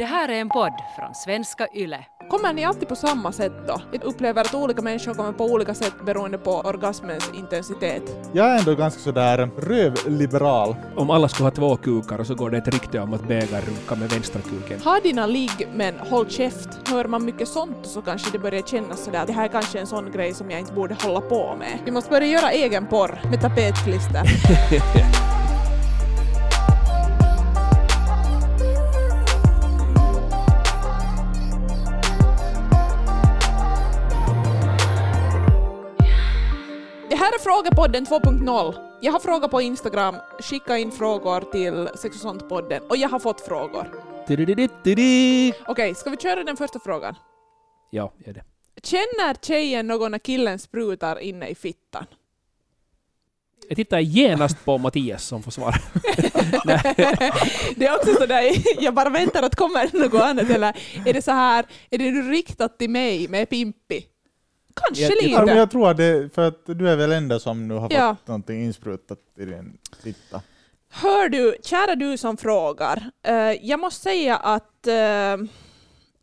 Det här är en podd från svenska YLE. Kommer ni alltid på samma sätt då? Jag upplever att olika människor kommer på olika sätt beroende på orgasmens intensitet. Jag är ändå ganska sådär rövliberal. Om alla skulle ha två kukar och så går det ett rykte om att bägaren runkar med vänstra kuken. Ha dina ligg men håll käft. Hör man mycket sånt så kanske det börjar kännas sådär det här är kanske en sån grej som jag inte borde hålla på med. Vi måste börja göra egen porr med tapetklister. Frågepodden 2.0. Jag har frågat på Instagram, skicka in frågor till Sex och sånt-podden och jag har fått frågor. Okej, ska vi köra den första frågan? Ja, gör det. Känner tjejen någon när killen sprutar inne i fittan? Jag tittar genast på Mattias som får svara. det är också sådär, jag bara väntar att kommer något annat eller är det så här, är det riktat till mig med Pimpi? Kanske Jag- jag- lite. Ja, men jag tror det, för att du är väl enda som nu har Ja. fått någonting insprutat i din fitta. Hör du, kära du som frågar, eh, jag måste säga att eh,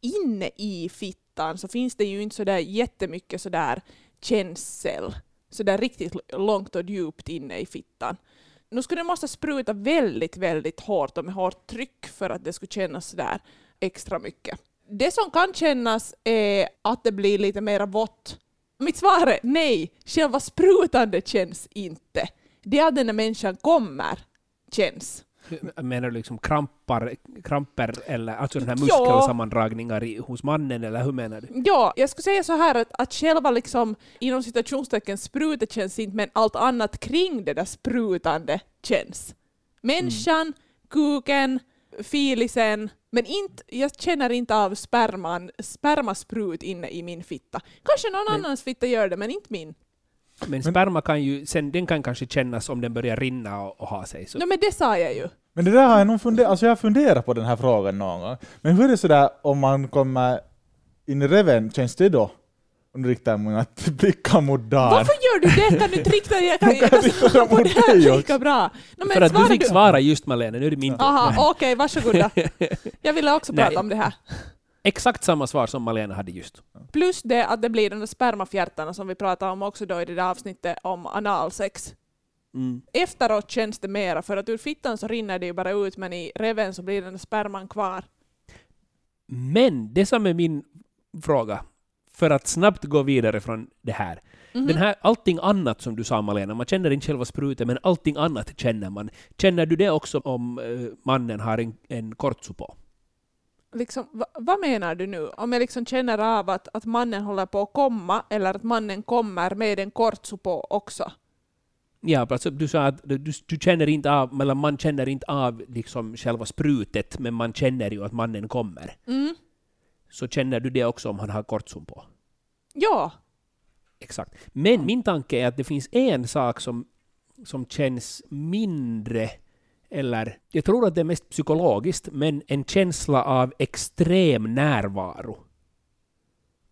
inne i fittan så finns det ju inte sådär jättemycket sådär känsel, sådär riktigt långt och djupt inne i fittan. Nu skulle det måste spruta väldigt, väldigt hårt och med hårt tryck för att det skulle kännas sådär extra mycket. Det som kan kännas är att det blir lite mera vått. Mitt svar är nej, själva sprutandet känns inte. Det är att den här människan kommer känns. Menar du liksom krampar, kramper eller alltså den här muskelsammandragningar i, hos mannen eller hur menar du? Ja, jag skulle säga så här att, att själva liksom inom citationstecken sprutet känns inte men allt annat kring det där sprutande känns. Människan, kuken, filisen, men inte, jag känner inte av sperman, spermasprut inne i min fitta. Kanske någon Men- annans fitta gör det, men inte min. Men sperma kan ju, sen, den kan kanske kännas om den börjar rinna och, och ha sig. Så. No, men det sa jag ju. Men det där har jag nog funderat, alltså jag har funderat på den här frågan någon gång. Men hur är det sådär om man kommer in i reven, känns det då? Du riktar många blickar mot dagen. Varför gör du det? Kan du inte rikta jag kan, jag kan jag rikta svara på mot det här lika bra. No, men För att du svara fick svara just Malene, nu är det min tur. Aha, okej, varsågoda. Jag ville också Nej. prata om det här. Exakt samma svar som Malena hade just. Plus det att det blir de där spermafjärtarna som vi pratade om också då i det där avsnittet om analsex. Mm. Efteråt känns det mera, för att ur fittan så rinner det ju bara ut, men i reven så blir den där sperman kvar. Men det som är min fråga, för att snabbt gå vidare från det här. Mhm. Den här, allting annat som du sa Malena, man känner inte själva sprutet, men allting annat känner man. Känner du det också om eh, mannen har en, en kortso på? Liksom, va, vad menar du nu? Om jag liksom känner av att, att mannen håller på att komma, eller att mannen kommer med en kortso på också? Ja, alltså du sa att du, du känner inte av, eller man känner inte av liksom själva sprutet, men man känner ju att mannen kommer. Mm. Så känner du det också om han har kortson på? Ja. Exakt. Men min tanke är att det finns en sak som, som känns mindre, eller jag tror att det är mest psykologiskt, men en känsla av extrem närvaro.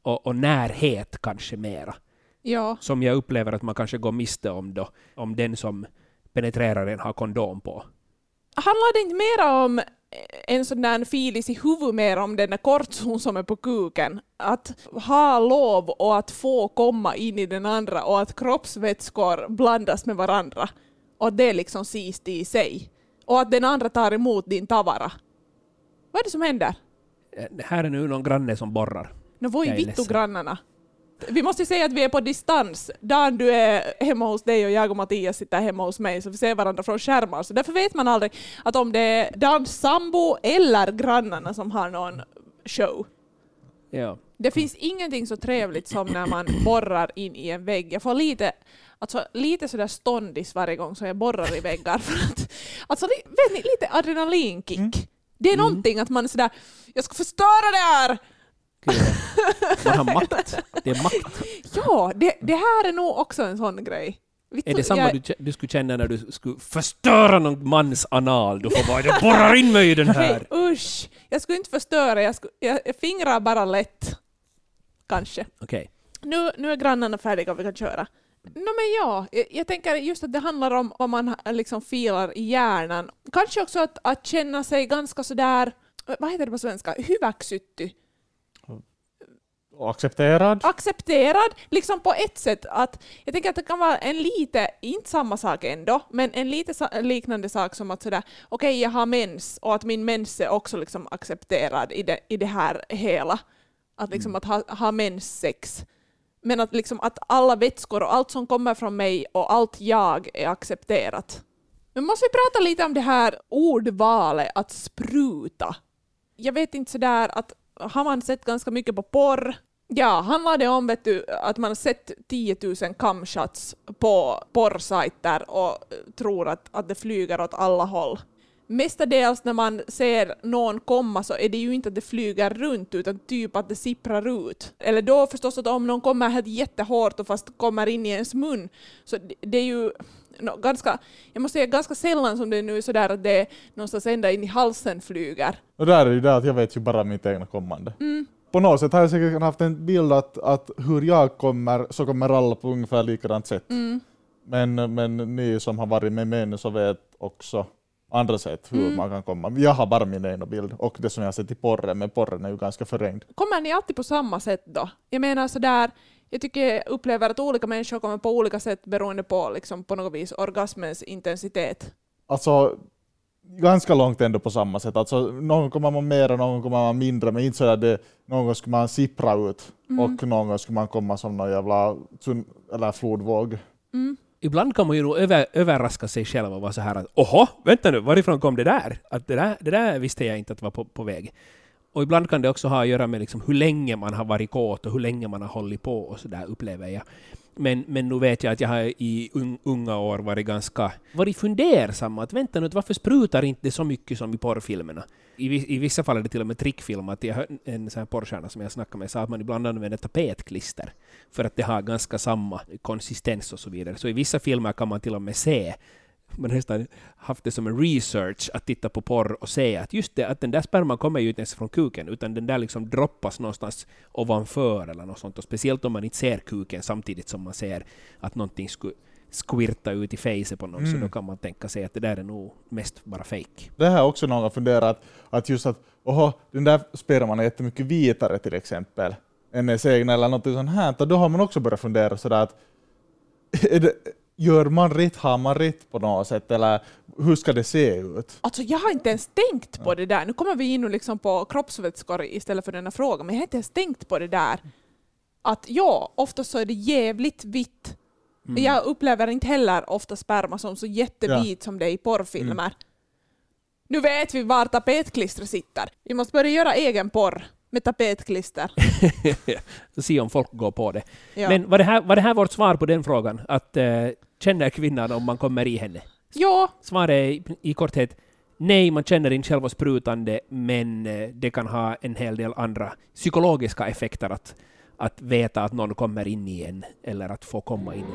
Och, och närhet kanske mera. Ja. Som jag upplever att man kanske går miste om då, om den som penetrerar en har kondom på. Handlar det inte mera om en sån där filis i huvudet mer om den där kortzon som är på kuken? Att ha lov och att få komma in i den andra och att kroppsvätskor blandas med varandra. Och det liksom sist i sig. Och att den andra tar emot din tavara. Vad är det som händer? Eh, Här är nu någon granne som borrar. Jag är vittu grannarna. Vi måste ju säga att vi är på distans. Dan, du är hemma hos dig och jag och Mattias sitter hemma hos mig, så vi ser varandra från skärmar. Så därför vet man aldrig att om det är Dans sambo eller grannarna som har någon show. Ja. Det finns ingenting så trevligt som när man borrar in i en vägg. Jag får lite, alltså, lite sådär ståndis varje gång som jag borrar i väggar. För att, alltså, vet ni, lite adrenalinkick. Mm. Det är någonting att man är sådär, jag ska förstöra det här! Kul. Man har makt. Det är makt. Ja, det, det här är nog också en sån grej. Är det samma jag- du, du skulle känna när du skulle förstöra någon mans anal? Du får bara jag borrar in mig i den här. Hej, usch! Jag skulle inte förstöra, jag, skulle, jag, fingrar bara lätt. Kanske. Okej. Nu, nu är grannarna färdiga och vi kan köra. No, men ja, jag, jag tänker just att det handlar om vad man liksom filar i hjärnan. Kanske också att, att känna sig ganska sådär vad heter det på svenska, hyväksytty, Och accepterad. accepterad, liksom på ett sätt att jag tänker att det kan vara en lite, inte samma sak ändå, men en lite liknande sak som att sådär, okej jag har mens och att min mens är också liksom accepterad i det, i det här hela. Att liksom att ha, ha menssex. Men att liksom att alla vätskor och allt som kommer från mig och allt jag är accepterat. Men måste vi prata lite om det här ordvalet att spruta. Jag vet inte sådär att har man sett ganska mycket på porr Ja, handlar det om du, att man har sett 10 000 camshots på porrsajter och tror att, att det flyger åt alla håll? Mestadels när man ser någon komma så är det ju inte att det flyger runt utan typ att det sipprar ut. Eller då förstås att om någon kommer helt jättehårt och fast kommer in i ens mun så det, det är ju nå, ganska, jag måste säga ganska sällan som det är nu sådär att det är någonstans ända in i halsen flyger. Och där är ju det att jag vet ju bara mitt egna kommande. På något sätt har jag säkert haft en bild att, att hur jag kommer så kommer alla på ungefär likadant sätt. Men, men ni som har varit med mig så vet också andra sätt hur man kan komma. Jag har bara min egna bild och det som jag har sett i porren, men porren är ju ganska förvrängd. Kommer ni alltid på samma sätt då? Jag menar sådär, jag tycker jag upplever att olika människor kommer på olika sätt beroende på liksom på något vis orgasmens intensitet. Alltså ganska långt ändå på samma sätt. Alltså, någon kommer man mer och någon kommer man mindre, men inte så att det, någon gång skulle man sippra ut och någon gång skulle man komma som någon jävla tsun- eller flodvåg. Ibland kan man ju nog över, överraska sig själv och vara så här att ”Oho, vänta nu, varifrån kom det där?” Att det där, det där visste jag inte att var på, på väg. Och ibland kan det också ha att göra med liksom hur länge man har varit kåt och hur länge man har hållit på och så där upplever jag. Men, men nu vet jag att jag har i unga år varit ganska varit fundersam att vänta nu, varför sprutar inte det så mycket som i porrfilmerna? I, I vissa fall är det till och med trickfilm. Att jag en sån här porrstjärna som jag snackade med sa att man ibland använder tapetklister för att det har ganska samma konsistens och så vidare. Så i vissa filmer kan man till och med se man nästan haft det som en research att titta på porr och se att just det, att den där sperman kommer ju inte ens från kuken, utan den där liksom droppas någonstans ovanför eller något sånt. Och speciellt om man inte ser kuken samtidigt som man ser att någonting skulle squirta ut i facet på någon, så då kan man tänka sig att det där är nog mest bara fake. Det här är också någon funderat att just att oho, den där sperman är jättemycket vitare till exempel än ens egna eller något sånt här. Då har man också börjat fundera sådär att är det, gör man rätt, har man rätt på något sätt eller hur ska det se ut? Alltså jag har inte ens tänkt på det där. Nu kommer vi in nu liksom på kroppsvätskor istället för denna fråga, men jag har inte ens tänkt på det där. Att ja, ofta så är det jävligt vitt. Jag upplever inte heller ofta sperma som så jättevit som det är i porrfilmer. Nu vet vi var tapetklistret sitter. Vi måste börja göra egen porr med tapetklister. Så se om folk går på det. Ja. Men var det, här, var det här vårt svar på den frågan? Att eh, känner kvinnan om man kommer i henne? ja, Svaret är i, i korthet nej, man känner inte själva sprutande, men eh, det kan ha en hel del andra psykologiska effekter att, att veta att någon kommer in i en, eller att få komma in.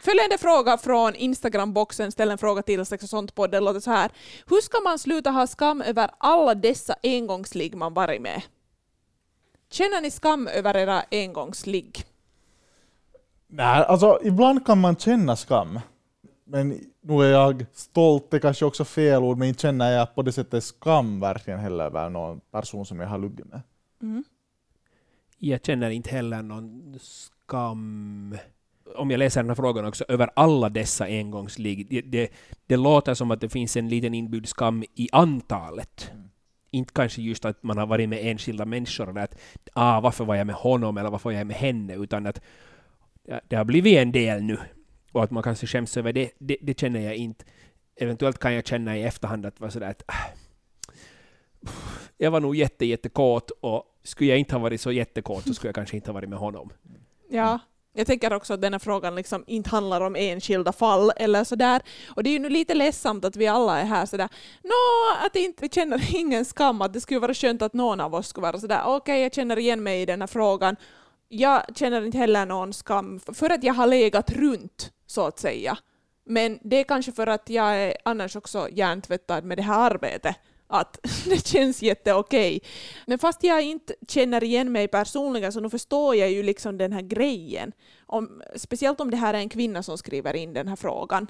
Följande fråga från Instagram-boxen, ställ en fråga till Sex och sånt-podden, låter så här. Hur ska man sluta ha skam över alla dessa engångsligg man varit med? Känner ni skam över era engångsligg? Nej, alltså ibland kan man känna skam. Men nu är jag stolt, det är kanske också fel ord, men inte känner jag på det sättet skam verkligen heller över någon person som jag har luggit med. Jag känner inte heller någon skam om jag läser den här frågan också, över alla dessa engångsligg. Det, det, det låter som att det finns en liten inbyggd skam i antalet. Inte kanske just att man har varit med enskilda människor, eller att ah, varför var jag med honom eller varför var jag med henne, utan att ja, det har blivit en del nu. Och att man kanske skäms över det, det, det känner jag inte. Eventuellt kan jag känna i efterhand att var sådär att äh, jag var nog jätte, jättekåt och skulle jag inte ha varit så jättekåt så skulle jag kanske inte ha varit med honom. Ja. Jag tänker också att den här frågan liksom inte handlar om enskilda fall eller sådär. Och det är ju nu lite ledsamt att vi alla är här sådär, nå, att inte, vi känner ingen skam, att det skulle vara skönt att någon av oss skulle vara sådär, okej, jag känner igen mig i den här frågan. Jag känner inte heller någon skam för att jag har legat runt, så att säga. Men det är kanske för att jag är annars också hjärntvättad med det här arbetet. Att det känns jätteokej. Men fast jag inte känner igen mig personligen så nu förstår jag ju liksom den här grejen. Om, speciellt om det här är en kvinna som skriver in den här frågan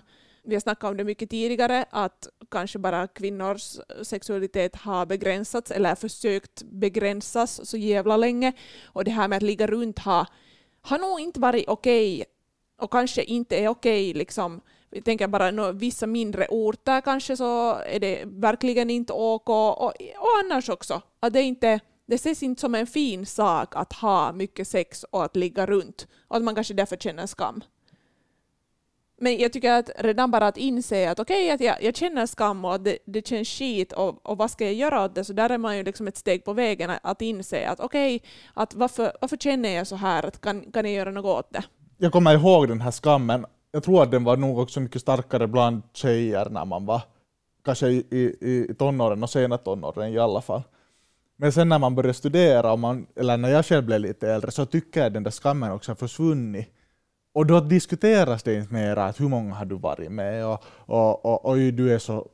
vi har snackat om det mycket tidigare, att kanske bara kvinnors sexualitet har begränsats eller försökt begränsas så jävla länge. Och det här med att ligga runt har, har nog inte varit okej okay, och kanske inte är okej okay, liksom jag tänker bara no, vissa mindre orter kanske så är det verkligen inte OK och, och annars också. Att det, inte, det ses inte som en fin sak att ha mycket sex och att ligga runt och att man kanske därför känner skam. Men jag tycker att redan bara att inse att okej, okay, att jag, jag känner skam och att det, det känns skit och, och vad ska jag göra åt det? Så där är man ju liksom ett steg på vägen att inse att okej, okay, att varför, varför känner jag så här? Att kan, kan jag göra något åt det? Jag kommer ihåg den här skammen. Jag tror att den var nog också mycket starkare bland tjejer när man var kanske i, i, i tonåren och sena tonåren i alla fall. Men sen när man började studera, och man, eller när jag själv blev lite äldre, så tycker jag att den där skammen också har försvunnit och då diskuteras det inte mer att hur många har du varit med och, och, och, och du är så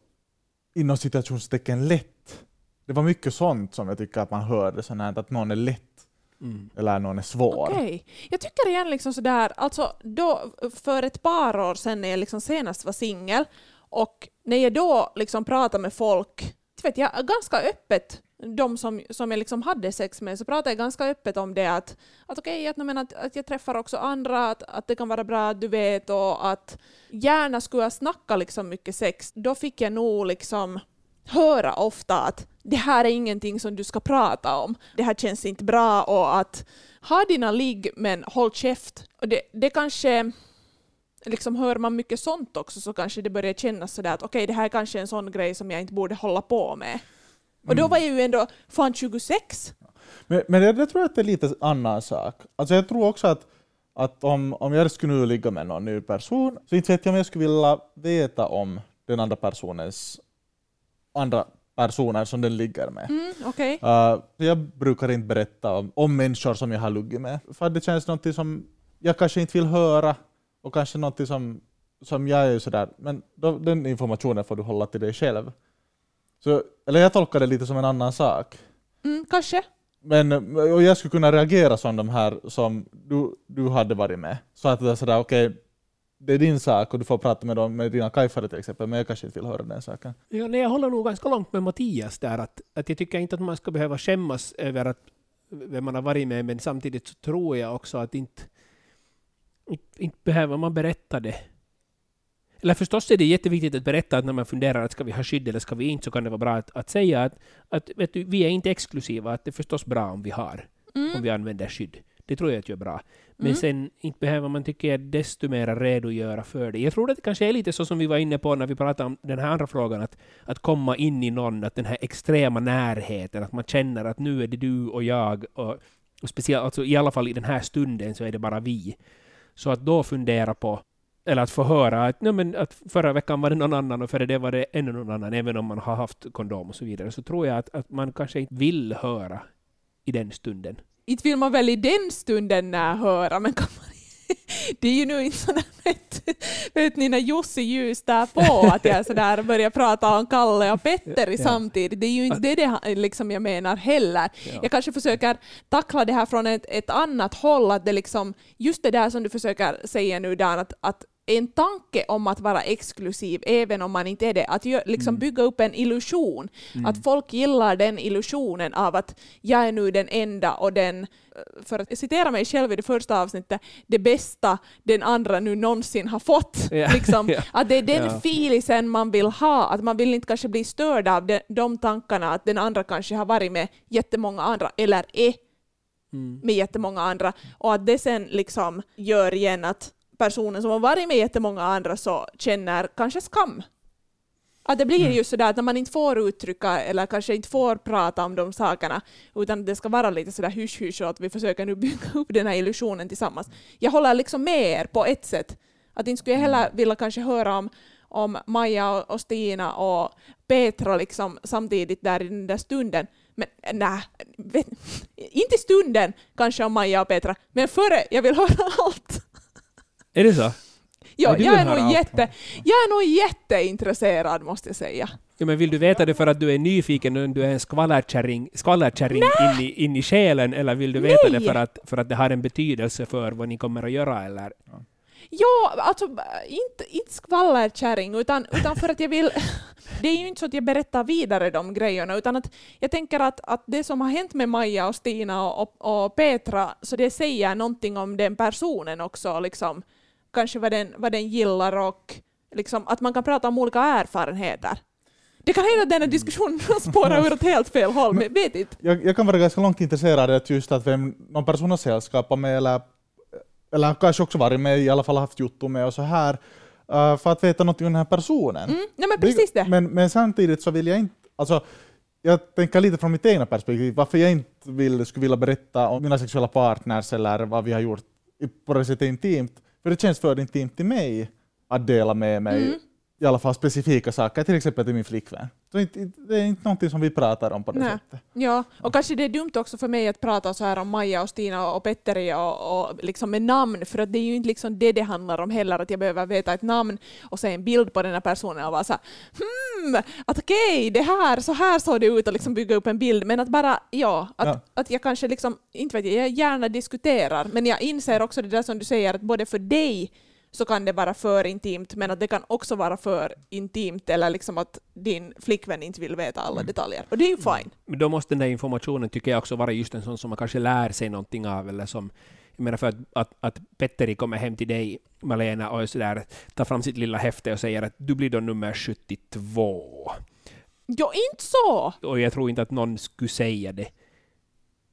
inom citationstecken lätt. Det var mycket sånt som jag tycker att man hörde, sånt här, att någon är lätt mm. eller någon är svår. Okay. Jag tycker igen liksom sådär, alltså då, för ett par år sedan när jag liksom senast var singel och när jag då liksom pratade med folk, vet jag, ganska öppet de som, som jag liksom hade sex med så pratade jag ganska öppet om det att, att okej, okay, att, att, att jag träffar också andra, att, att det kan vara bra att du vet och att gärna skulle jag snacka liksom mycket sex. Då fick jag nog liksom höra ofta att det här är ingenting som du ska prata om. Det här känns inte bra och att ha dina ligg men håll käft. Och det, det kanske liksom hör man mycket sånt också så kanske det börjar kännas sådär att okej okay, det här är kanske en sån grej som jag inte borde hålla på med. Och då mm. var jag ju ändå fan 26. Men, men jag, jag tror att det är lite annan sak. Alltså jag tror också att, att om, om jag skulle nu ligga med någon ny person, så inte vet jag om jag skulle vilja veta om den andra personens andra personer som den ligger med. Mm, okay. uh, eh, jag brukar inte berätta om, om människor som jag har luggit med, för det känns något som jag kanske inte vill höra och kanske något som, som jag är sådär, men då, den informationen får du hålla till dig själv. Så, eller jag tolkar det lite som en annan sak. Mm, kanske. Men och jag skulle kunna reagera som de här som du, du hade varit med. Så att det är sådär, okej, okay, det är din sak och du får prata med, dem, med dina kajfare till exempel, men jag kanske inte vill höra den saken. Ja, nej, jag håller nog ganska långt med Mattias där, att, att jag tycker inte att man ska behöva skämmas över att vem man har varit med, men samtidigt så tror jag också att inte, inte, inte behöver man berätta det eller förstås är det jätteviktigt att berätta att när man funderar att ska vi ha skydd eller ska vi inte, så kan det vara bra att, att säga att, att vet du, vi är inte exklusiva, att det är förstås bra om vi har, mm. om vi använder skydd. Det tror jag att gör bra. Men mm. sen inte behöver man, tycker jag, desto mer redogöra för det. Jag tror att det kanske är lite så som vi var inne på när vi pratade om den här andra frågan, att, att komma in i någon, att den här extrema närheten, att man känner att nu är det du och jag, och, och speciellt, alltså i alla fall i den här stunden så är det bara vi. Så att då fundera på eller att få höra att, nej, men att förra veckan var det någon annan och före det var det ännu någon annan, även om man har haft kondom och så vidare, så tror jag att, att man kanske inte vill höra i den stunden. Inte vill man väl i den stunden när höra, men kan man det är ju nu inte sådär, vet, vet ni när Jussi ljus där på att jag sådär börjar prata om Kalle och Petteri ja. samtidigt. Det är ju inte det, det liksom jag menar heller. Ja. Jag kanske försöker tackla det här från ett, ett annat håll, att det liksom, just det där som du försöker säga nu Dan, att, att en tanke om att vara exklusiv, även om man inte är det. Att liksom mm. bygga upp en illusion. Mm. Att folk gillar den illusionen av att jag är nu den enda och den, för att citera mig själv i det första avsnittet, det bästa den andra nu någonsin har fått. Ja. Liksom, ja. Att det är den ja. filisen man vill ha, att man vill inte kanske bli störd av de, de tankarna att den andra kanske har varit med jättemånga andra, eller är mm. med jättemånga andra, och att det sen liksom gör igen att personen som har varit med jättemånga andra så känner kanske skam. Att det blir mm. ju sådär att när man inte får uttrycka eller kanske inte får prata om de sakerna utan det ska vara lite sådär hysch-hysch och att vi försöker nu bygga upp den här illusionen tillsammans. Jag håller liksom med er på ett sätt. Att inte skulle jag heller mm. vilja kanske höra om, om Maja och Stina och Petra liksom samtidigt där i den där stunden. Men nej, inte stunden kanske om Maja och Petra, men före, jag vill höra allt. Är det så? Jo, jag är, nog jätte, jag är nog jätteintresserad måste jag säga. Ja, men vill du veta det för att du är nyfiken och du är en skvallerkärring, skvallerkärring in, i, in i själen, eller vill du veta Nej. det för att, för att det har en betydelse för vad ni kommer att göra? Eller? Ja, alltså inte, inte skvallerkärring, utan, utan för att jag vill... Det är ju inte så att jag berättar vidare de grejerna, utan att jag tänker att, att det som har hänt med Maja och Stina och, och Petra, så det säger någonting om den personen också, liksom, kanske vad den, vad den gillar och liksom, att man kan prata om olika erfarenheter. Det kan hända att den här diskussionen spårar ur åt helt fel håll, men vet inte. Jag, jag kan vara ganska långt intresserad av just att vem någon person har sällskapat med eller, eller kanske också varit med, i alla fall haft jotto med och så här, uh, för att veta något om den här personen. Mm, ja, men precis det. Men, men samtidigt så vill jag inte, alltså jag tänker lite från mitt egna perspektiv, varför jag inte vill, skulle vilja berätta om mina sexuella partners eller vad vi har gjort på det sättet intimt, för det känns för intimt till mig att dela med mig Mm i alla fall specifika saker, till exempel till min flickvän. Det är inte någonting som vi pratar om på det Nej. sättet. Ja, och kanske det är dumt också för mig att prata så här om Maja och Stina och Petteri och, och liksom med namn, för att det är ju inte liksom det det handlar om heller, att jag behöver veta ett namn och se en bild på den här personen och vara så här, hmm, att okej, det här, så här såg det ut och liksom bygga upp en bild, men att bara, ja, att, Ja. att jag kanske liksom, inte vet jag, jag gärna diskuterar, men jag inser också det där som du säger, att både för dig så kan det vara för intimt, men att det kan också vara för intimt eller liksom att din flickvän inte vill veta alla detaljer. Och det är ju fine. Men då måste den där informationen, tycker jag, också vara just en sån som man kanske lär sig någonting av, eller som jag menar för att, att, att Petteri kommer hem till dig, Malena, och så där, tar fram sitt lilla häfte och säger att du blir då nummer 72. Jo, inte så! Och jag tror inte att någon skulle säga det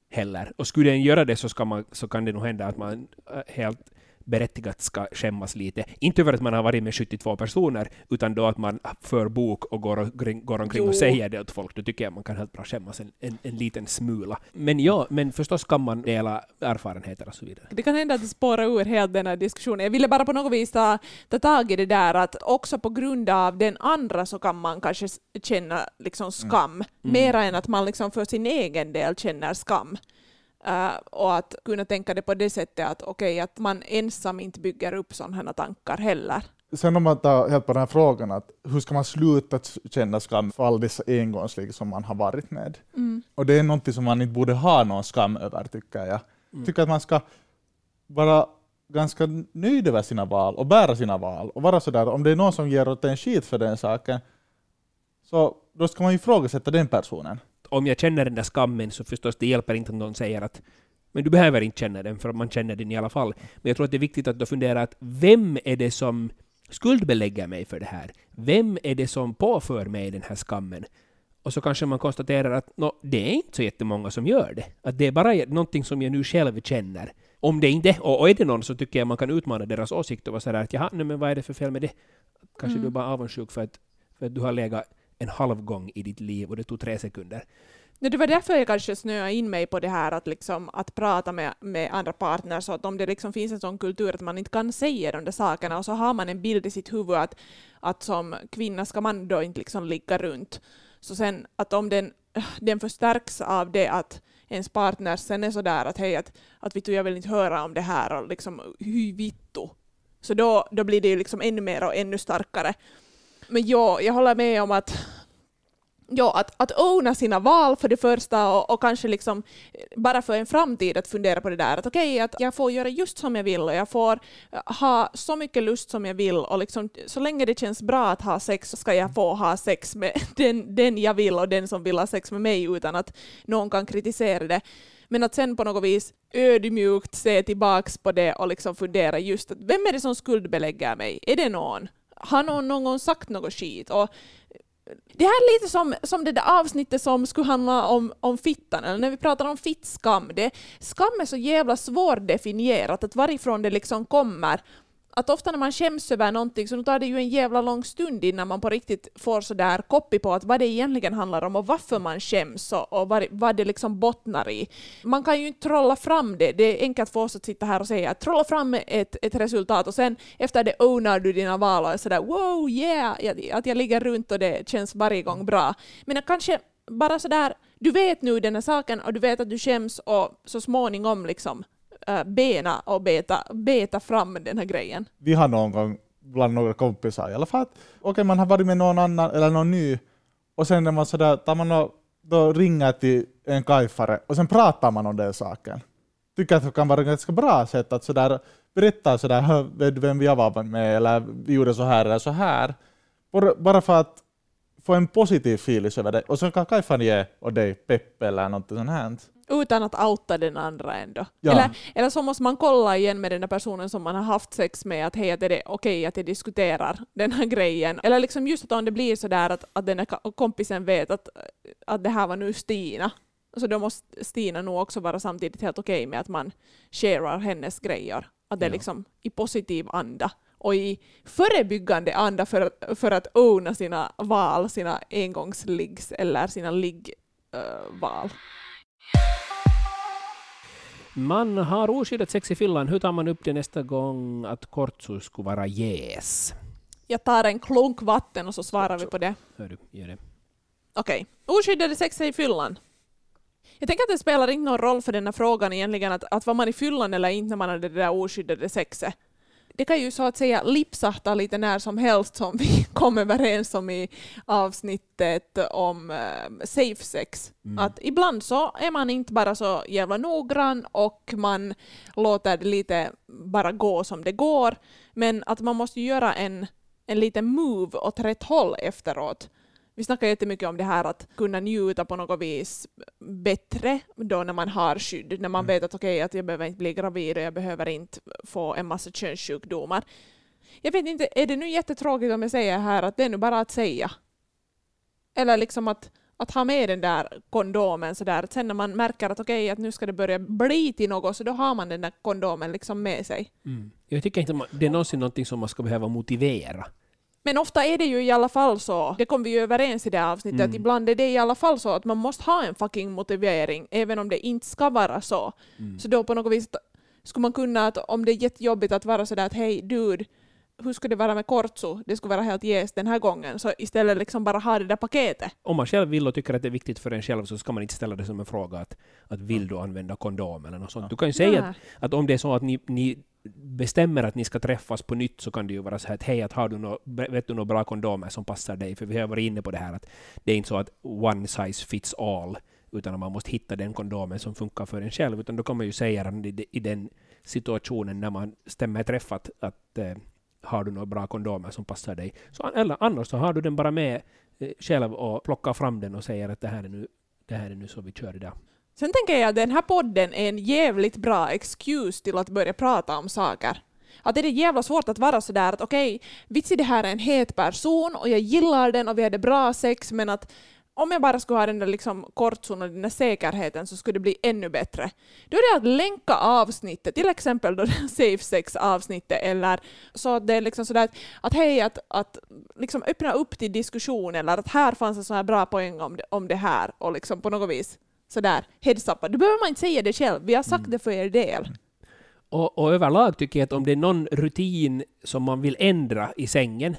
heller. Och skulle den göra det så, man, så kan det nog hända att man äh, helt berättigat ska skämmas lite. Inte över att man har varit med 72 personer, utan då att man för bok och går, och, går omkring Jo. och säger det åt folk. Då tycker jag man kan helt bra skämmas en, en, en liten smula. Men ja, men förstås kan man dela erfarenheter och så vidare. Det kan hända att det spårar ur helt den här diskussionen. Jag ville bara på något vis ta, ta tag i det där att också på grund av den andra så kan man kanske känna liksom skam, mera än att man liksom för sin egen del känner skam. Uh, och att kunna tänka det på det sättet att okej, att man ensam inte bygger upp sådana tankar heller. Sen om man tar helt på den här frågan, att hur ska man sluta känna skam för all dessa engångsligg som man har varit med? Och det är någonting som man inte borde ha någon skam över, tycker jag. Jag tycker att man ska vara ganska nöjd över sina val och bära sina val. Och vara sådär, om det är någon som ger åt en skit för den saken, så då ska man ifrågasätta den personen. Om jag känner den där skammen så förstås det hjälper inte om någon säger att men du behöver inte känna den, för man känner den i alla fall. Men jag tror att det är viktigt att då fundera att vem är det som skuldbelägger mig för det här? Vem är det som påför mig den här skammen? Och så kanske man konstaterar att nå, det är inte så jättemånga som gör det. Att det är bara någonting som jag nu själv känner. Om det inte och, och är det någon så tycker jag man kan utmana deras åsikt och vara sådär att jaha, nej, men vad är det för fel med det? Kanske Mm. du är bara avundsjuk för att, för att du har legat en halv gång i ditt liv och det tog tre sekunder. Nej, det var därför jag kanske snöade in mig på det här att, liksom, att prata med, med andra partners, att om det liksom finns en sån kultur att man inte kan säga de där sakerna och så har man en bild i sitt huvud att, att som kvinna ska man då inte liksom ligga runt. Så sen att om den, den förstärks av det att ens partner sen är sådär att hej, att, att vittu, jag vill inte höra om det här och liksom hy vittu. Så då, då blir det ju liksom ännu mer och ännu starkare. Men ja, jag håller med om att Ja, att, att owna sina val för det första och, och kanske liksom bara för en framtid att fundera på det där att okej, att jag får göra just som jag vill och jag får eh, ha så mycket lust som jag vill och liksom, så länge det känns bra att ha sex så ska jag få ha sex med den, den jag vill och den som vill ha sex med mig utan att någon kan kritisera det. Men att sen på något vis ödmjukt se tillbaks på det och liksom fundera just att vem är det som skuldbelägger mig? Är det någon? Har någon någon gång sagt något skit? Och det här är lite som, som det där avsnittet som skulle handla om, om fittan, eller när vi pratar om fittskam. Det, skam är så jävla svårdefinierat, att varifrån det liksom kommer. Att ofta när man skäms över någonting så tar det ju en jävla lång stund innan man på riktigt får sådär där på att vad det egentligen handlar om och varför man skäms och, och vad, vad det liksom bottnar i. Man kan ju inte trolla fram det. Det är enkelt för oss att sitta här och säga att trolla fram ett, ett resultat och sen efter det ownar du dina val och sådär wow yeah, att- jag ligger runt och det känns varje gång bra. Men kanske bara sådär, du vet nu den här saken och du vet att du skäms och så småningom liksom Eh, bena och beta, beta fram den här grejen. Vi har någon gång bland några kompisar i alla fall att okay, man har varit med någon annan eller någon ny och sen när man sådär, tar man och, då ringer till en kajfare och sen pratar man om den saken. tycker att det kan vara ett ganska bra sätt att sådär berätta sådär, vet du vem jag var med, eller vi gjorde så här eller så här. Bara, för att få en positiv feeling över det. Och så kan kajfaren ge och dig pepp eller något sånt här. Utan att outa den andra ändå. Ja. Eller, eller så måste man kolla igen med den där personen som man har haft sex med att hej, att är det okej att jag diskuterar den här grejen? Eller liksom just att om det blir sådär att, att den här ka- kompisen vet att, att det här var nu Stina, så då måste Stina nog också vara samtidigt helt okej med att man sharear hennes grejer. Att det är Ja. liksom i positiv anda och i förebyggande anda för att, för att owna sina val, sina engångsliggs eller sina liggval. Man har oskyddat sex i fyllan. Hur tar man upp det nästa gång att kortsu skulle vara jäs? Jag tar en klunk vatten och så svarar vi på det. Hör du, gör det. Okej. Oskyddade sex i fyllan. Jag tänker att det spelar inte någon roll för den här frågan egentligen att, att var man i fyllan eller inte när man hade det där oskyddade sexet. Det kan ju så att säga lipsahta lite när som helst som vi kom överens om i avsnittet om eh, safe sex. Att ibland så är man inte bara så jävla noggrann och man låter det lite bara gå som det går. Men att man måste göra en, en liten move åt rätt håll efteråt. Vi snackar jättemycket om det här att kunna njuta på något vis bättre då när man har skydd. När man vet att okej, att jag behöver inte bli gravid och jag behöver inte få en massa könssjukdomar. Jag vet inte, är det nu jättetråkigt om jag säger här att det är nu bara att säga? Eller liksom att, att ha med den där kondomen sådär, att sen när man märker att okej, att nu ska det börja bli till något, så då har man den där kondomen liksom med sig. Mm. Jag tycker inte man- det är någonsin någonting som man ska behöva motivera. Men ofta är det ju i alla fall så, det kom vi ju överens i det här avsnittet, Mm. att ibland är det i alla fall så att man måste ha en fucking motivering, även om det inte ska vara så. Mm. Så då på något vis skulle man kunna, att om det är jättejobbigt att vara sådär att hej dude, hur skulle det vara med kortso? Det skulle vara helt jäst den här gången. Så istället liksom bara ha det där paketet. Om man själv vill och tycker att det är viktigt för en själv så ska man inte ställa det som en fråga att, att vill du använda kondom eller något sånt. Du kan ju säga att, att om det är så att ni, ni bestämmer att ni ska träffas på nytt så kan det ju vara så här att hej, att har du nå, vet du några bra kondomer som passar dig? För vi har varit inne på det här att det är inte så att one size fits all utan att man måste hitta den kondomen som funkar för en själv. Utan då kan man ju säga att i, i den situationen när man stämmer träffat att eh, har du några bra kondomer som passar dig? Så, eller annars så har du den bara med eh, själv och plockar fram den och säger att det här är nu, det här är nu så vi kör idag. Sen tänker jag att den här podden är en jävligt bra excuse till att börja prata om saker. Att det är jävla svårt att vara sådär att okej, vitsi det här är en het person och jag gillar den och vi hade bra sex men att om jag bara skulle ha den där liksom kortson och den där säkerheten så skulle det bli ännu bättre. Då är det att länka avsnittet, till exempel då safe sex avsnittet eller så att det är liksom sådär att, att hej, att, att liksom öppna upp till diskussion eller att här fanns en sån här bra poäng om det, om det här och liksom på något vis sådär heads up. Då behöver man inte säga det själv, vi har sagt det för er del. Och, och överlag tycker jag att om det är någon rutin som man vill ändra i sängen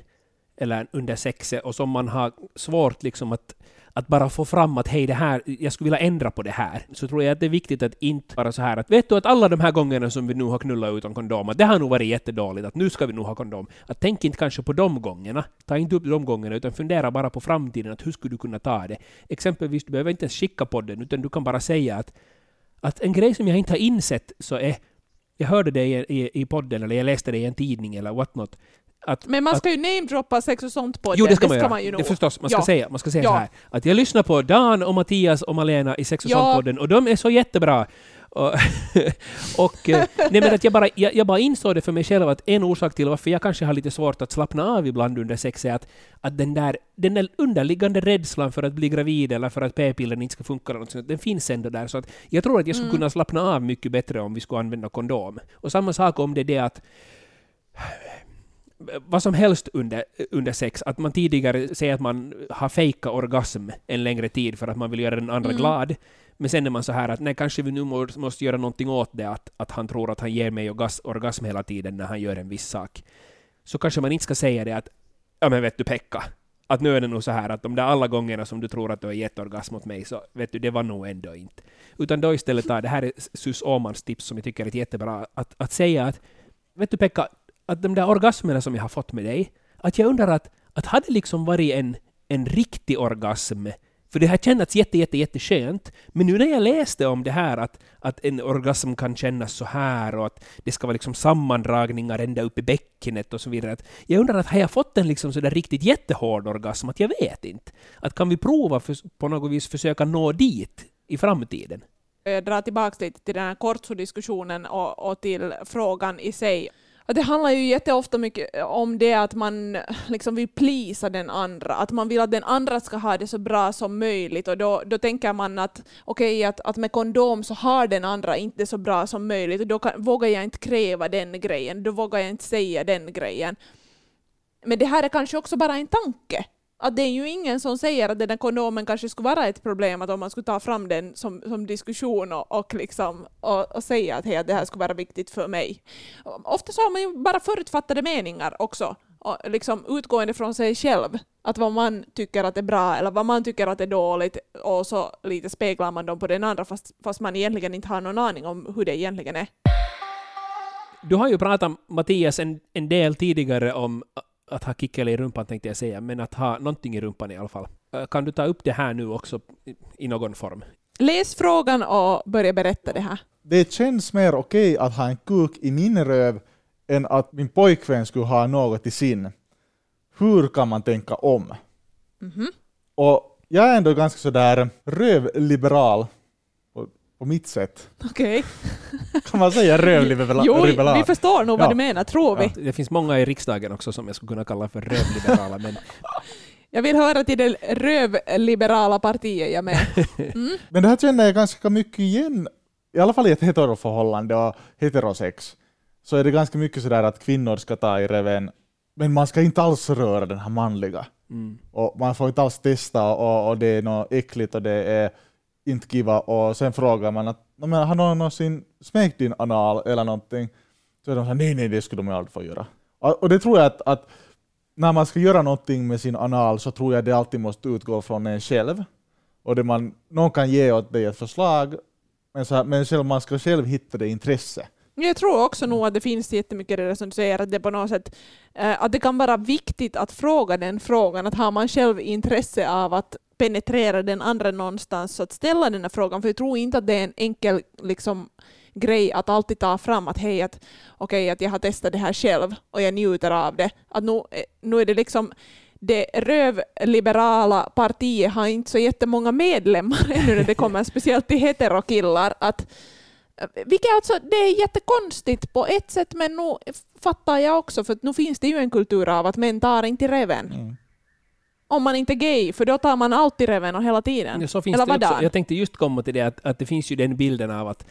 eller under sexet och som man har svårt liksom att, att bara få fram att hej, det här, jag skulle vilja ändra på det här, så tror jag att det är viktigt att inte vara så här att vet du att alla de här gångerna som vi nu har knullat utan kondom, att det har nog varit jättedåligt, att nu ska vi nog ha kondom. Att tänk inte kanske på de gångerna, ta inte upp de gångerna, utan fundera bara på framtiden, att hur skulle du kunna ta det? Exempelvis, du behöver inte ens skicka podden, utan du kan bara säga att, att en grej som jag inte har insett så är jag hörde det i, i, i podden, eller jag läste det i en tidning eller what not. Att, Men man att, ska ju namedroppa sex och sånt på Jo, det ska man det ska göra. man ju det förstås, man ska Ja. säga, man ska säga Ja. så här. Att jag lyssnar på Dan och Mattias och Malena i Sex och Ja. sånt-podden och de är så jättebra. Och, och eh, nej men att jag bara, jag, jag bara insåg det för mig själv att en orsak till varför jag kanske har lite svårt att slappna av ibland under sex är att, att den, där, den där underliggande rädslan för att bli gravid eller för att p-pillren inte ska funka, eller något sånt, den finns ändå där. Så att jag tror att jag skulle Mm. kunna slappna av mycket bättre om vi skulle använda kondom. Och samma sak om det är det att vad som helst under, under sex, att man tidigare säger att man har fejka orgasm en längre tid för att man vill göra den andra Mm. glad. Men sen är man så här att nej, kanske vi nu må, måste göra någonting åt det, att, att han tror att han ger mig orgas, orgasm hela tiden när han gör en viss sak. Så kanske man inte ska säga det att ja men vet du Pekka, att nu är det nog så här att de där alla gångerna som du tror att du har gett orgasm åt mig så vet du, det var nog ändå inte. Utan då istället det här är Sus Åhmans tips som jag tycker är jättebra, att, att säga att vet du Pekka, att de där orgasmerna som jag har fått med dig, att jag undrar att, att hade det liksom varit en, en riktig orgasm För det har känts jätte, jätte, jätteskönt. Men nu när jag läste om det här att, att en orgasm kan kännas så här och att det ska vara liksom sammandragningar ända upp i bäckenet och så vidare. Att jag undrar att har jag fått en liksom sådär riktigt jättehård orgasm? Att jag vet inte. Att kan vi prova för, på något vis försöka nå dit i framtiden? Jag drar tillbaka lite till den här kortsodiskussionen och, och till frågan i sig. Det handlar ju jätteofta mycket eh, om det att man eh, liksom vill plisa den andra, att man vill att den andra ska ha det så bra som möjligt. Och då, då tänker man att okej, okay, att, att med kondom så har den andra inte så bra som möjligt. Och då kan, vågar jag inte kräva den grejen, då vågar jag inte säga den grejen. Men det här är kanske också bara en tanke att det är ju ingen som säger att den där kondomen kanske skulle vara ett problem, att om man skulle ta fram den som, som diskussion och, och, liksom, och, och säga att, hey, det här skulle vara viktigt för mig. Ofta så har man ju bara förutfattade meningar också, och liksom utgående från sig själv, att vad man tycker att är bra eller vad man tycker att är dåligt, och så lite speglar man dem på den andra fast, fast man egentligen inte har någon aning om hur det egentligen är. Du har ju pratat, Mattias, en, en del tidigare om att ha kickele i rumpan tänkte jag säga, men att ha någonting i rumpan i alla fall. Eh, kan du ta upp det här nu också i någon form? Läs frågan och börja berätta det här. Det känns mer okej att ha en kuk i min röv än att min pojkvän skulle ha något i sin. Hur kan man tänka om? Mm -hmm. Och jag är ändå ganska sådär rövliberal på mitt sätt. Okej. Okay. Kan man säga rövliberal? Jo, vi förstår nog vad du menar, tror vi. Ja, det finns många i riksdagen också som jag skulle kunna kalla för rövliberala, men... Jag vill höra till det rövliberala partiet jag med. Mm. men det här känner jag ganska mycket igen, i alla fall i ett heteroförhållande och heterosex, så är det ganska mycket sådär att kvinnor ska ta i reven, men man ska inte alls röra den här manliga. Mm. Och man får inte alls testa och, och det är något äckligt och det är inte kiva och sen frågar man att men, har någon någonsin smekt din anal eller någonting? Så är de såhär, nej nej det skulle de aldrig få göra. Och, och det tror jag att, att, när man ska göra någonting med sin anal så tror jag det alltid måste utgå från en själv. Och det man, någon kan ge åt dig ett förslag, men, så här, men själv, man ska själv hitta det intresse. Jag tror också nog att det finns jättemycket det som du säger, att det på något sätt eh, att det kan vara viktigt att fråga den frågan, att har man själv intresse av att penetrera den andra någonstans, så att ställa den här frågan, för jag tror inte att det är en enkel liksom, grej att alltid ta fram att hej, att, okay, att jag har testat det här själv och jag njuter av det. Att nu, eh, nu är det liksom det rövliberala partiet har inte så jättemånga medlemmar ännu när det kommer speciellt till heterokillar. Att, vilket alltså, det är jättekonstigt på ett sätt, men nu fattar jag också, för nu finns det ju en kultur av att män tar inte reven. Mm om man inte är gay, för då tar man alltid reven och hela tiden. Ja, så finns Eller det också. Jag tänkte just komma till det att, att det finns ju den bilden av att,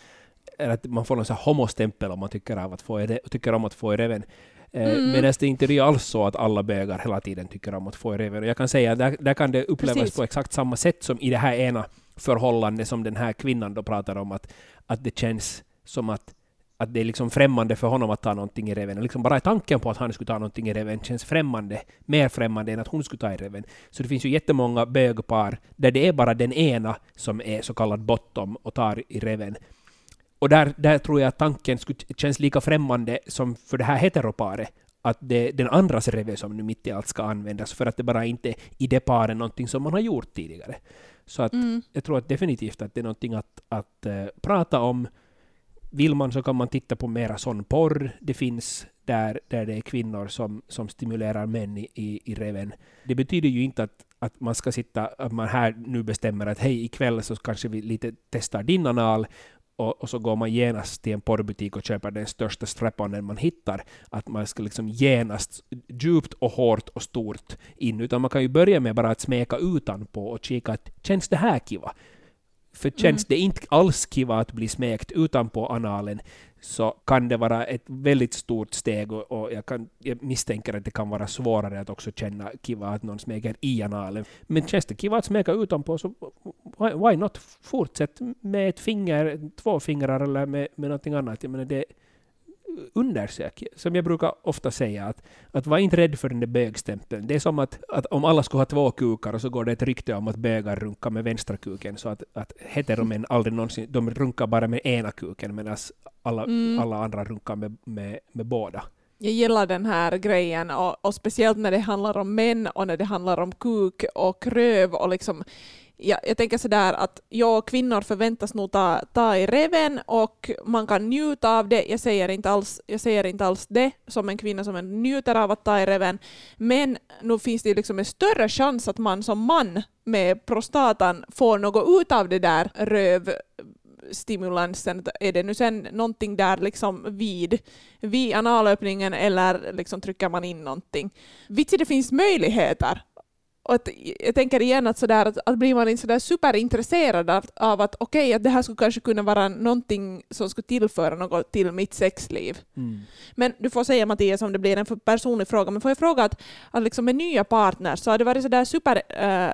att man får någon sån här homostämpel om man tycker, av att få, tycker om att få reven. Eh, mm. Medan det inte är alls så att alla bögar hela tiden tycker om att få reven. Och jag kan säga att där, där kan det upplevas Precis. på exakt samma sätt som i det här ena förhållande som den här kvinnan då pratar om, att, att det känns som att att det är liksom främmande för honom att ta någonting i reven. Liksom bara tanken på att han skulle ta någonting i reven känns främmande, mer främmande än att hon skulle ta i reven. Så det finns ju jättemånga bögpar där det är bara den ena som är så kallad bottom och tar i reven. Och där, där tror jag att tanken skulle, känns lika främmande som för det här heteroparet, att det är den andras revy som nu mitt i allt ska användas, för att det bara inte är i det paret någonting som man har gjort tidigare. Så att mm. jag tror att definitivt att det är någonting att, att uh, prata om, vill man så kan man titta på mera sån porr. Det finns där, där det är kvinnor som, som stimulerar män i, i, i reven. Det betyder ju inte att, att man ska sitta, att man här nu bestämmer att hej, ikväll så kanske vi lite testar din anal och, och, så går man genast till en porrbutik och köper den största strapponen man hittar. Att man ska liksom genast djupt och hårt och stort in, utan man kan ju börja med bara att smeka utanpå och kika att känns det här kiva? För känns mm. det inte alls kiva att bli smekt utanpå analen så kan det vara ett väldigt stort steg och, och jag, kan, jag misstänker att det kan vara svårare att också känna kiva att någon smeker i analen. Men känns det kiva att smeka utanpå så why, why not? Fortsätt med ett finger, två fingrar eller med, med någonting annat. Jag menar det, undersök. Som jag brukar ofta säga, att, att var inte rädd för den där bögstämpeln. Det är som att, att om alla skulle ha två kukar och så går det ett rykte om att bögar runkar med vänstra kuken, så att, att heteromän aldrig någonsin, de runkar bara med ena kuken medan alla, mm. alla andra runkar med, med, med båda. Jag gillar den här grejen och, och, speciellt när det handlar om män och när det handlar om kuk och röv och liksom jag, jag tänker sådär att ja, kvinnor förväntas nog ta, ta i reven och man kan njuta av det. Jag säger, inte alls, jag säger inte alls det som en kvinna som njuter av att ta i reven, men nu finns det liksom en större chans att man som man med prostatan får något ut av det där rövstimulansen. Är det nu sen någonting där liksom vid, vid analöppningen eller liksom trycker man in någonting? Vitsi, det finns möjligheter och att, jag tänker igen att, sådär, att, att blir man inte sådär superintresserad av, av att okej, okay, att det här skulle kanske kunna vara någonting som skulle tillföra något till mitt sexliv. Mm. Men du får säga Mattias om det blir en för personlig fråga, men får jag fråga att, att liksom med nya partners så har det varit sådär super, äh,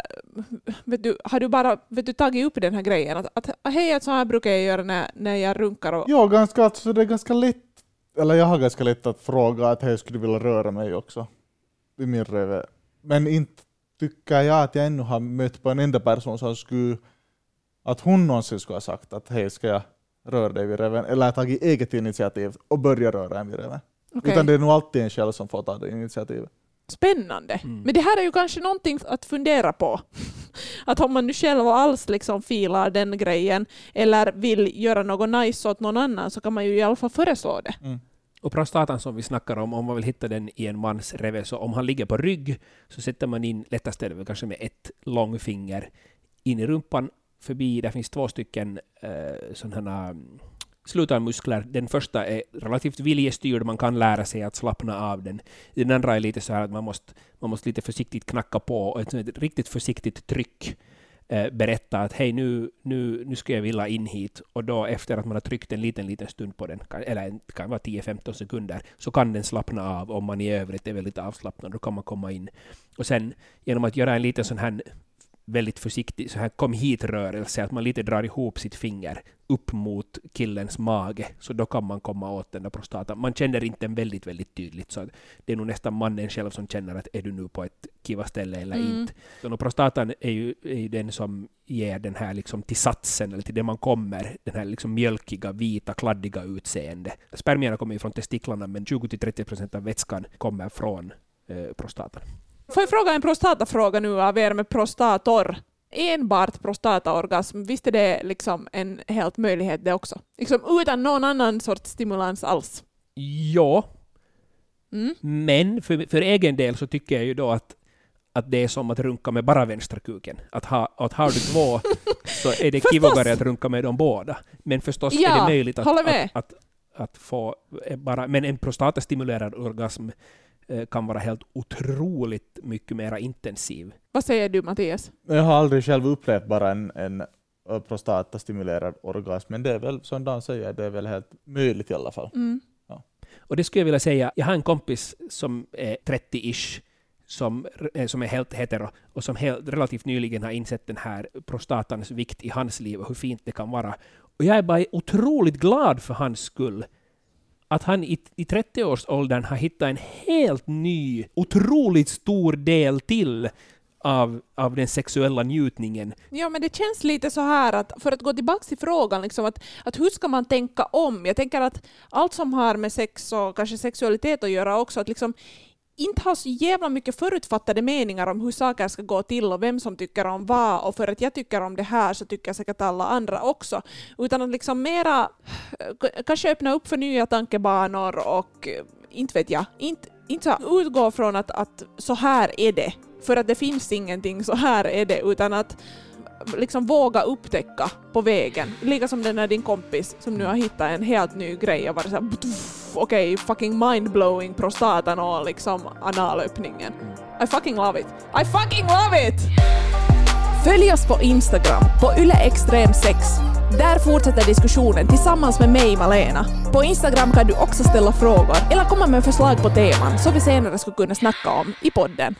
vet du, har du bara vet du, tagit upp den här grejen? Att, att hej, att så här brukar jag göra när, när jag runkar. Och... Ja, ganska, alltså, det är ganska lätt, eller jag har ganska lätt att fråga att hej, skulle du vilja röra mig också? I min reve. Men inte tycker jag att jag ännu har mött på en enda person som skulle, att hon någonsin skulle ha sagt att hej, ska jag röra dig vid reven? Eller tagit eget initiativ och börja röra en vid reven. Okay. Utan det är nog alltid en själv som får ta det initiativet. Spännande. Mm. Men det här är ju kanske någonting att fundera på. Att om man nu själv alls liksom filar den grejen eller vill göra något nice åt någon annan så kan man ju i alla fall föreslå det. Mm. Och prostatan som vi snackar om, om man vill hitta den i en mans reve, så om han ligger på rygg så sätter man in, lättast är det kanske med ett långfinger, in i rumpan förbi, där finns två stycken eh, sådana mm, slutarmuskler. Den första är relativt viljestyrd, man kan lära sig att slappna av den. Den andra är lite så här att man måste, man måste lite försiktigt knacka på, och ett, ett riktigt försiktigt tryck eh, berätta att hej, nu, nu, nu skulle jag vilja in hit, och då efter att man har tryckt en liten, liten stund på den, eller det kan vara 10-15 sekunder, så kan den slappna av om man i övrigt är väldigt avslappnad, då kan man komma in. Och sen genom att göra en liten sån här väldigt försiktig så här kom hit-rörelse, att man lite drar ihop sitt finger upp mot killens mage, så då kan man komma åt den där prostatan. Man känner inte den väldigt, väldigt tydligt, så det är nog nästan mannen själv som känner att är du nu på ett kiva ställe eller mm. inte. Så prostatan är ju, är ju den som ger den här liksom till satsen, eller till det man kommer, den här liksom mjölkiga, vita, kladdiga utseende. Spermierna kommer ju från testiklarna, men 20-30 procent av vätskan kommer från eh, prostatan. Får jag fråga en prostatafråga nu av er med prostator? Enbart prostataorgasm, visst är det liksom en helt möjlighet det också? Liksom utan någon annan sorts stimulans alls? Ja. Mm. Men för, för egen del så tycker jag ju då att att det är som att runka med bara vänstra kuken. Att, ha, att har du två så är det kivogare att runka med dem båda. Men förstås ja, är det möjligt att, att, att, att, få bara... Men en prostatastimulerad orgasm Eh, kan vara helt otroligt mycket mer intensiv. Vad säger du Mattias? Jag har aldrig själv upplevt bara en, en prostatastimulerad orgasm, men det är väl som Dan säger, det är väl helt möjligt i alla fall. Mm. Ja. Och det skulle jag vilja säga, jag har en kompis som är 30-ish, som, eh, som är helt hetero och som helt, relativt nyligen har insett den här prostatans vikt i hans liv och hur fint det kan vara. Och jag är bara otroligt glad för hans skull att han i, i 30-årsåldern har hittat en helt ny, otroligt stor del till av, av den sexuella njutningen. Ja, men det känns lite så här att, för att gå tillbaka till frågan, liksom att, att hur ska man tänka om? Jag tänker att allt som har med sex och kanske sexualitet att göra också, att liksom inte ha så jävla mycket förutfattade meningar om hur saker ska gå till och vem som tycker om vad och för att jag tycker om det här så tycker säkert alla andra också. Utan att liksom mera eh, kanske öppna upp för nya tankebanor och eh, inte vet jag, inte, inte utgå från att, att så här är det. För att det finns ingenting så här är det utan att eh, liksom våga upptäcka på vägen. Lika som den där din kompis som nu har hittat en helt ny grej och varit så här okej, okay, fucking mindblowing prostatan och liksom analöppningen. I fucking love it. I fucking love it! Följ oss på Instagram, på yleextrem6. Där fortsätter diskussionen tillsammans med mig, Malena. På Instagram kan du också ställa frågor eller komma med förslag på teman som vi senare skulle kunna snacka om i podden.